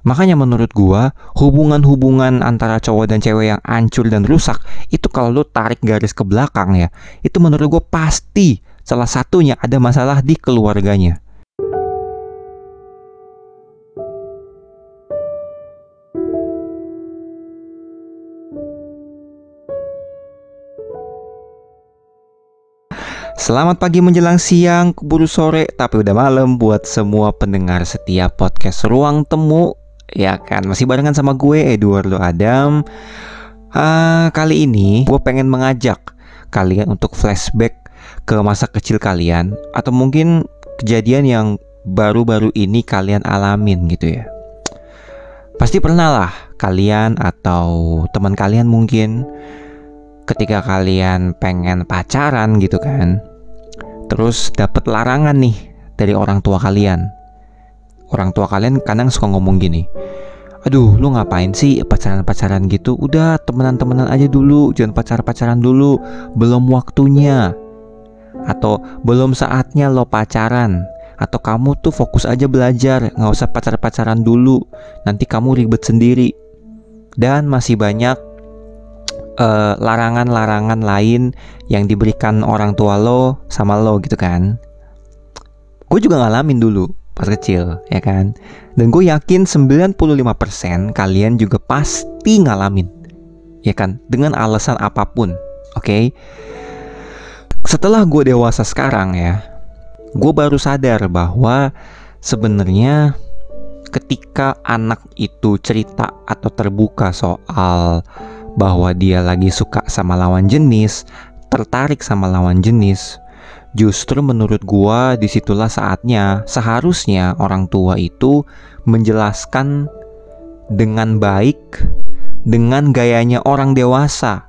Makanya menurut gua, hubungan-hubungan antara cowok dan cewek yang hancur dan rusak itu kalau lu tarik garis ke belakang ya, itu menurut gua pasti salah satunya ada masalah di keluarganya. Selamat pagi menjelang siang, keburu sore, tapi udah malam buat semua pendengar setiap podcast Ruang Temu. Ya kan, masih barengan sama gue Eduardo Adam. Uh, kali ini gue pengen mengajak kalian untuk flashback ke masa kecil kalian atau mungkin kejadian yang baru-baru ini kalian alamin gitu ya. Pasti pernah lah kalian atau teman kalian mungkin ketika kalian pengen pacaran gitu kan terus dapat larangan nih dari orang tua kalian. Orang tua kalian kadang suka ngomong gini, Aduh, lu ngapain sih pacaran-pacaran gitu? Udah temenan-temenan aja dulu, jangan pacar-pacaran dulu, belum waktunya. Atau belum saatnya lo pacaran. Atau kamu tuh fokus aja belajar, nggak usah pacar-pacaran dulu, nanti kamu ribet sendiri. Dan masih banyak Eh, larangan-larangan uh, lain yang diberikan orang tua lo sama lo gitu kan gue juga ngalamin dulu pas kecil ya kan dan gue yakin 95% kalian juga pasti ngalamin ya kan dengan alasan apa pun oke okay? setelah gue dewasa sekarang ya gue baru sadar bahwa sebenarnya ketika anak itu cerita atau terbuka soal bahwa dia lagi suka sama lawan jenis, tertarik sama lawan jenis, justru menurut gua di situlah saatnya seharusnya orang tua itu menjelaskan dengan baik dengan gayanya orang dewasa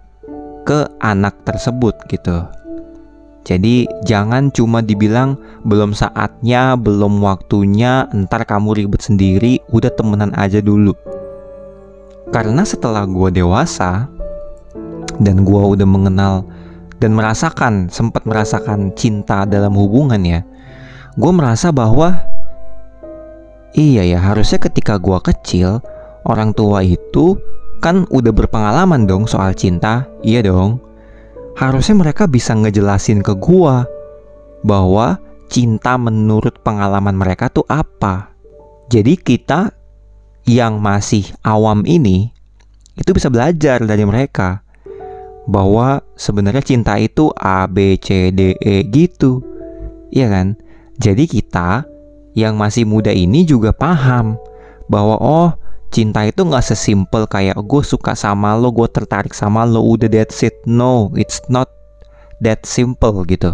ke anak tersebut gitu. Jadi jangan cuma dibilang belum saatnya, belum waktunya, ntar kamu ribet sendiri, udah temenan aja dulu. Karena setelah gue dewasa dan gue udah mengenal dan merasakan, sempat merasakan cinta dalam hubungan ya, gue merasa bahwa iya ya harusnya ketika gue kecil orang tua itu kan udah berpengalaman dong soal cinta, iya dong. Harusnya mereka bisa ngejelasin ke gue bahwa cinta menurut pengalaman mereka tuh apa. Jadi kita yang masih awam ini itu bisa belajar dari mereka bahwa sebenarnya cinta itu A B C D E gitu. Iya kan? Jadi kita yang masih muda ini juga paham bahwa oh cinta itu nggak sesimpel kayak gue suka sama lo, gue tertarik sama lo, udah that's it. No, it's not that simple gitu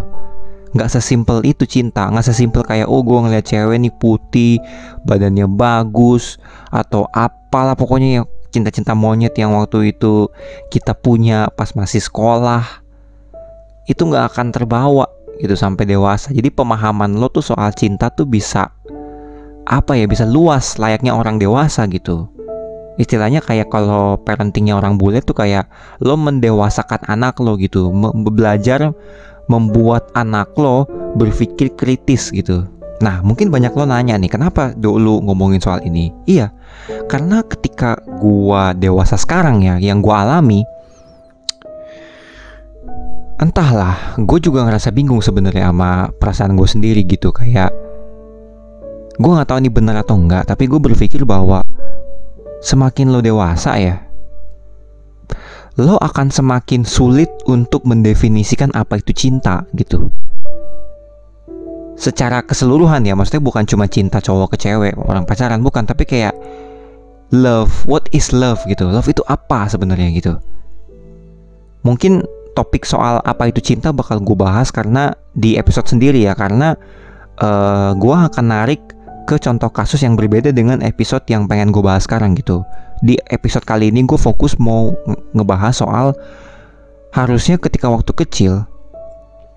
nggak sesimpel itu cinta nggak sesimpel kayak oh gue ngeliat cewek nih putih badannya bagus atau apalah pokoknya yang cinta-cinta monyet yang waktu itu kita punya pas masih sekolah itu nggak akan terbawa gitu sampai dewasa jadi pemahaman lo tuh soal cinta tuh bisa apa ya bisa luas layaknya orang dewasa gitu istilahnya kayak kalau parentingnya orang bule tuh kayak lo mendewasakan anak lo gitu belajar membuat anak lo berpikir kritis gitu. Nah, mungkin banyak lo nanya nih, kenapa dulu ngomongin soal ini? Iya, karena ketika gua dewasa sekarang ya, yang gua alami, entahlah, gue juga ngerasa bingung sebenarnya sama perasaan gue sendiri gitu, kayak gue nggak tahu ini benar atau enggak, tapi gue berpikir bahwa semakin lo dewasa ya, lo akan semakin sulit untuk mendefinisikan apa itu cinta gitu. Secara keseluruhan ya, maksudnya bukan cuma cinta cowok ke cewek, orang pacaran bukan, tapi kayak love, what is love gitu. Love itu apa sebenarnya gitu. Mungkin topik soal apa itu cinta bakal gue bahas karena di episode sendiri ya, karena uh, gue akan narik ke contoh kasus yang berbeda dengan episode yang pengen gue bahas sekarang gitu di episode kali ini gue fokus mau ngebahas soal harusnya ketika waktu kecil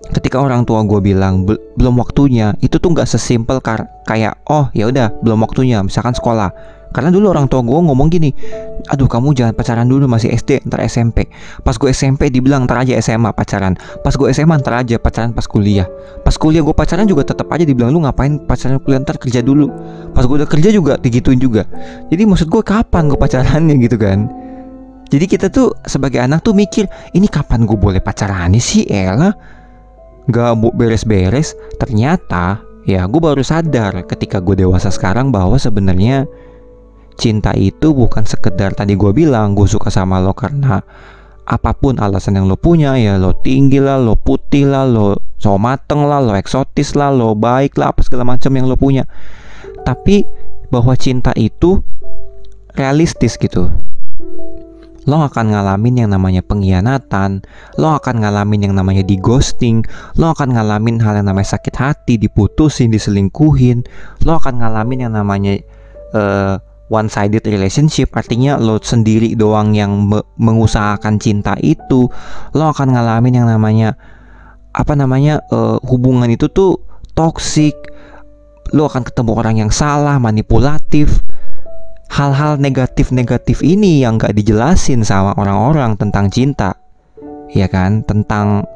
ketika orang tua gue bilang belum waktunya itu tuh nggak sesimpel kayak oh ya udah belum waktunya misalkan sekolah. Karena dulu orang tua gue ngomong gini aduh kamu jangan pacaran dulu masih SD ntar SMP pas gue SMP dibilang ntar aja SMA pacaran. Pas gue SMA ntar aja pacaran pas kuliah. Pas kuliah gue pacaran juga tetap aja dibilang lu ngapain pacaran kuliah ntar kerja dulu. Pas gue udah kerja juga digituin juga. Jadi maksud gue kapan gue pacarannya gitu kan? Jadi kita tuh sebagai anak tuh mikir ini kapan gue boleh pacaran sih Ella Gak beres-beres. Ternyata ya gue baru sadar ketika gue dewasa sekarang bahwa sebenarnya cinta itu bukan sekedar tadi gue bilang gue suka sama lo karena apa pun alasan yang lo punya ya lo tinggi lah lo putih lah lo so mateng lah lo eksotis lah lo baik lah apa segala macam yang lo punya. Tapi bahwa cinta itu realistis gitu lo akan ngalamin yang namanya pengkhianatan, lo akan ngalamin yang namanya di ghosting, lo akan ngalamin hal yang namanya sakit hati, diputusin, diselingkuhin, lo akan ngalamin yang namanya uh, one sided relationship artinya lo sendiri doang yang me mengusahakan cinta itu lo akan ngalamin yang namanya apa namanya uh, hubungan itu tuh toxic lo akan ketemu orang yang salah manipulatif hal-hal negatif-negatif ini yang gak dijelasin sama orang-orang tentang cinta ya kan tentang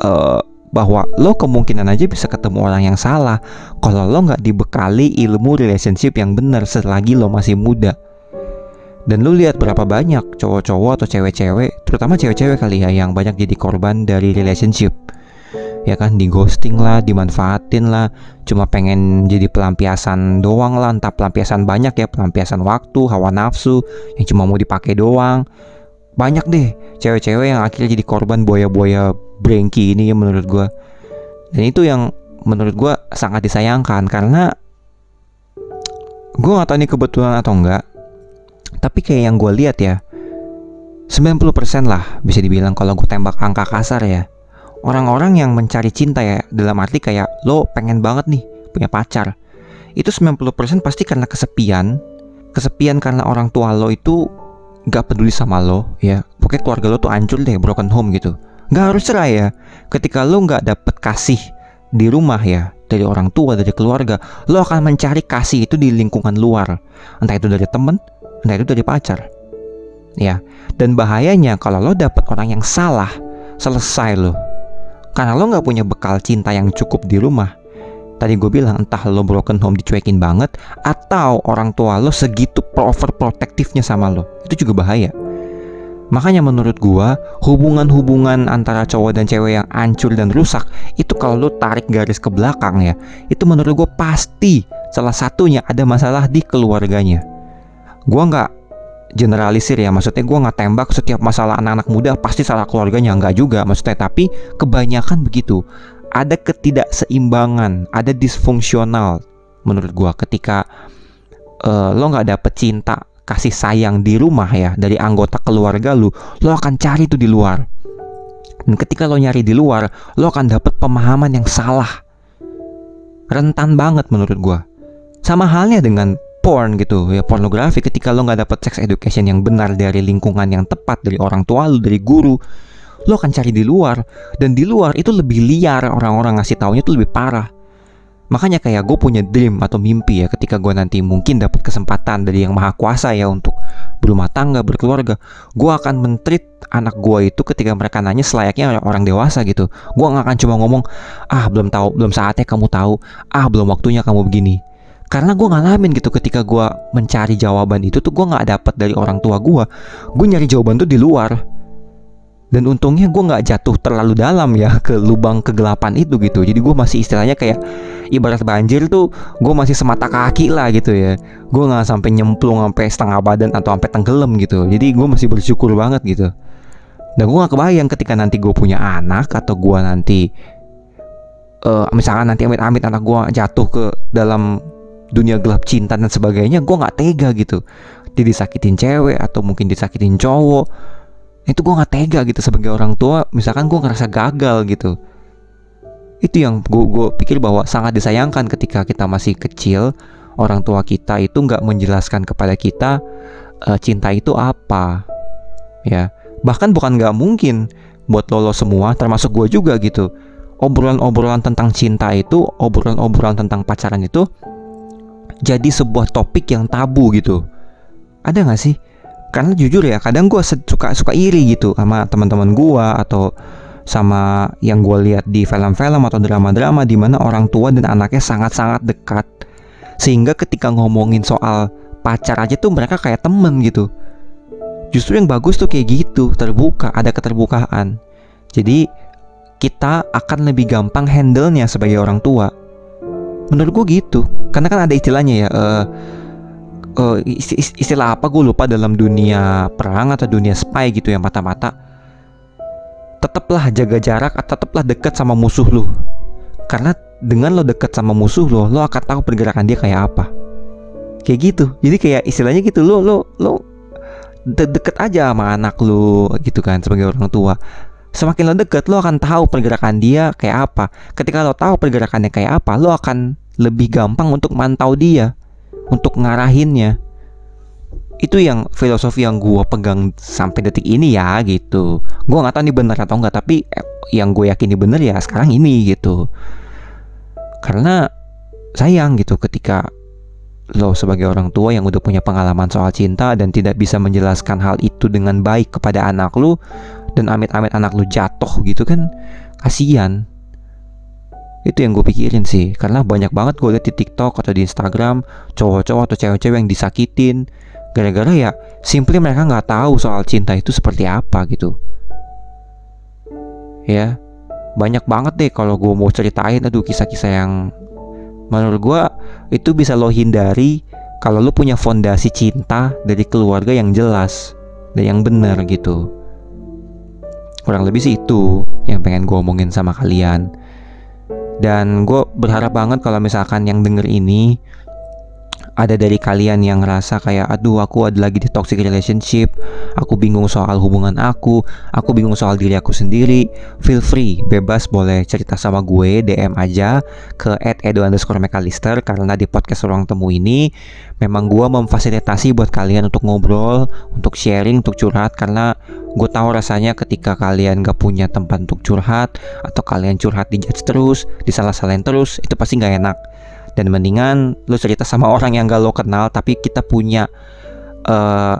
uh, bahwa lo kemungkinan aja bisa ketemu orang yang salah kalau lo nggak dibekali ilmu relationship yang benar selagi lo masih muda. Dan lo lihat berapa banyak cowok-cowok atau cewek-cewek, terutama cewek-cewek kali ya yang banyak jadi korban dari relationship. Ya kan, di ghosting lah, dimanfaatin lah, cuma pengen jadi pelampiasan doang lah, entah pelampiasan banyak ya, pelampiasan waktu, hawa nafsu, yang cuma mau dipakai doang. Banyak deh cewek-cewek yang akhirnya jadi korban buaya-buaya Brengki ini ya menurut gue dan itu yang menurut gue sangat disayangkan karena gue gak tahu ini kebetulan atau enggak. Tapi kayak yang gue lihat ya 90% lah bisa dibilang kalau gue tembak angka kasar ya orang-orang yang mencari cinta ya dalam arti kayak lo pengen banget nih punya pacar. Itu 90% pasti karena kesepian. Kesepian karena orang tua lo itu gak peduli sama lo ya. Pokoknya keluarga lo tuh hancur deh broken home gitu. Nggak harus cerai ya. Ketika lo nggak dapet kasih di rumah ya dari orang tua dari keluarga lo akan mencari kasih itu di lingkungan luar. Entah itu dari temen entah itu dari pacar ya. Dan bahayanya kalau lo dapet orang yang salah selesai lo karena lo nggak punya bekal cinta yang cukup di rumah. Tadi gue bilang entah lo broken home dicuekin banget atau orang tua lo segitu overprotective-nya sama lo. Itu juga bahaya. Makanya menurut gua hubungan-hubungan antara cowok dan cewek yang hancur dan rusak itu kalau lu tarik garis ke belakang ya, itu menurut gua pasti salah satunya ada masalah di keluarganya. Gua nggak generalisir ya, maksudnya gua nggak tembak setiap masalah anak-anak muda pasti salah keluarganya nggak juga, maksudnya tapi kebanyakan begitu. Ada ketidakseimbangan, ada disfungsional menurut gua ketika uh, lo nggak dapet cinta kasih sayang di rumah ya dari anggota keluarga lu, lo akan cari tuh di luar. Dan ketika lo nyari di luar, lo akan dapet pemahaman yang salah. Rentan banget menurut gua. Sama halnya dengan porn gitu ya pornografi ketika lo nggak dapet sex education yang benar dari lingkungan yang tepat dari orang tua lo dari guru lo akan cari di luar dan di luar itu lebih liar orang-orang ngasih taunya tuh lebih parah Makanya kayak gue punya dream atau mimpi ya ketika gue nanti mungkin dapat kesempatan dari yang maha kuasa ya untuk berumah tangga, berkeluarga. Gue akan mentreat anak gue itu ketika mereka nanya selayaknya orang dewasa gitu. Gue gak akan cuma ngomong, ah belum tahu, belum saatnya kamu tahu, ah belum waktunya kamu begini. Karena gue ngalamin gitu ketika gue mencari jawaban itu tuh gue gak dapet dari orang tua gue. Gue nyari jawaban tuh di luar. Dan untungnya gue nggak jatuh terlalu dalam ya ke lubang kegelapan itu gitu. Jadi gue masih istilahnya kayak ibarat banjir tuh gue masih semata kaki lah gitu ya. Gue nggak sampai nyemplung sampai setengah badan atau sampai tenggelam gitu. Jadi gue masih bersyukur banget gitu. Dan gue gak kebayang ketika nanti gue punya anak atau gue nanti uh, misalkan nanti amit-amit anak gue jatuh ke dalam dunia gelap cinta dan sebagainya gue nggak tega gitu. Dia disakitin cewek atau mungkin disakitin cowok itu gue nggak tega gitu sebagai orang tua. Misalkan gue ngerasa gagal gitu. Itu yang gue gue pikir bahwa sangat disayangkan ketika kita masih kecil orang tua kita itu nggak menjelaskan kepada kita uh, cinta itu apa ya. Bahkan bukan nggak mungkin buat lolo semua termasuk gue juga gitu. Obrolan-obrolan tentang cinta itu obrolan-obrolan tentang pacaran itu jadi sebuah topik yang tabu gitu. Ada nggak sih? Karena jujur ya kadang gue suka suka iri gitu sama teman-teman gue atau sama yang gue lihat di film-film atau drama-drama di mana orang tua dan anaknya sangat-sangat dekat. Sehingga ketika ngomongin soal pacar aja tuh mereka kayak temen gitu. Justru yang bagus tuh kayak gitu terbuka ada keterbukaan. Jadi kita akan lebih gampang handle-nya sebagai orang tua menurut gue gitu. Karena kan ada istilahnya ya uh, uh, istilah apa gue lupa dalam dunia perang atau dunia spy gitu ya mata-mata. Tetaplah jaga jarak atau tetaplah dekat sama musuh lu. Karena dengan lo dekat sama musuh lo lo akan tahu pergerakan dia kayak apa. Kayak gitu. Jadi kayak istilahnya gitu lo lo lo de deket aja sama anak lo gitu kan sebagai orang tua. Semakin lo deket lo akan tahu pergerakan dia kayak apa. Ketika lo tahu pergerakannya kayak apa lo akan lebih gampang untuk mantau dia untuk ngarahinnya. Itu yang filosofi yang gue pegang sampai detik ini ya gitu. Gue nggak tahu ini benar atau enggak tapi eh, yang gue yakin ini benar ya sekarang ini gitu. Karena sayang gitu ketika lo sebagai orang tua yang udah punya pengalaman soal cinta dan tidak bisa menjelaskan hal itu dengan baik kepada anak lo dan amit-amit anak lo jatuh gitu kan kasihan itu yang gue pikirin sih. Karena banyak banget gue liat di TikTok atau di Instagram cowok-cowok atau cewek-cewek yang disakitin. Gara-gara ya simply mereka nggak tahu soal cinta itu seperti apa gitu. Ya banyak banget deh kalau gue mau ceritain aduh kisah-kisah yang menurut gue itu bisa lo hindari kalau lo punya fondasi cinta dari keluarga yang jelas dan yang benar gitu. Kurang lebih sih itu yang pengen gue omongin sama kalian dan gue berharap banget kalau misalkan yang denger ini ada dari kalian yang ngerasa kayak aduh aku ada lagi di toxic relationship aku bingung soal hubungan aku aku bingung soal diri aku sendiri feel free bebas boleh cerita sama gue DM aja ke @edo underscore mekalister karena di podcast ruang temu ini memang gue memfasilitasi buat kalian untuk ngobrol untuk sharing untuk curhat karena gue tahu rasanya ketika kalian gak punya tempat untuk curhat atau kalian curhat di judge terus disalah-salahin terus itu pasti gak enak dan mendingan lo cerita sama orang yang gak lo kenal tapi kita punya uh,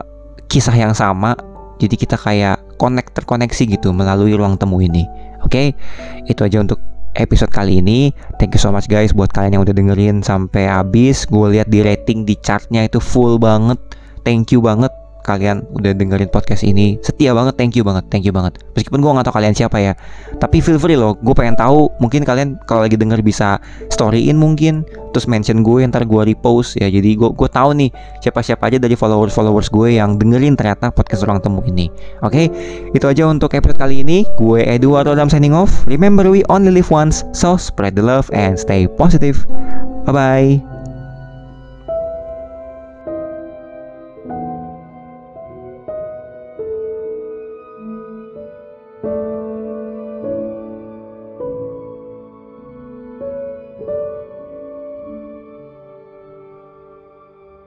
kisah yang sama. Jadi kita kayak connect terkoneksi gitu melalui ruang temu ini. Oke? Okay? itu aja untuk episode kali ini. Thank you so much guys buat kalian yang udah dengerin sampai habis. Gue lihat di rating di chartnya itu full banget. Thank you banget kalian udah dengerin podcast ini. Setia banget thank you banget thank you banget. Meskipun gue nggak tahu kalian siapa ya tapi feel free loh. Gue pengen tahu mungkin kalian kalau lagi denger bisa storyin mungkin terus mention gue ntar gue repost ya. Jadi gue gue tahu nih siapa siapa aja dari followers followers gue yang dengerin ternyata podcast orang temu ini. Oke okay? itu aja untuk episode kali ini. Gue Eduardo Adam signing off. Remember we only live once. So spread the love and stay positive. Bye bye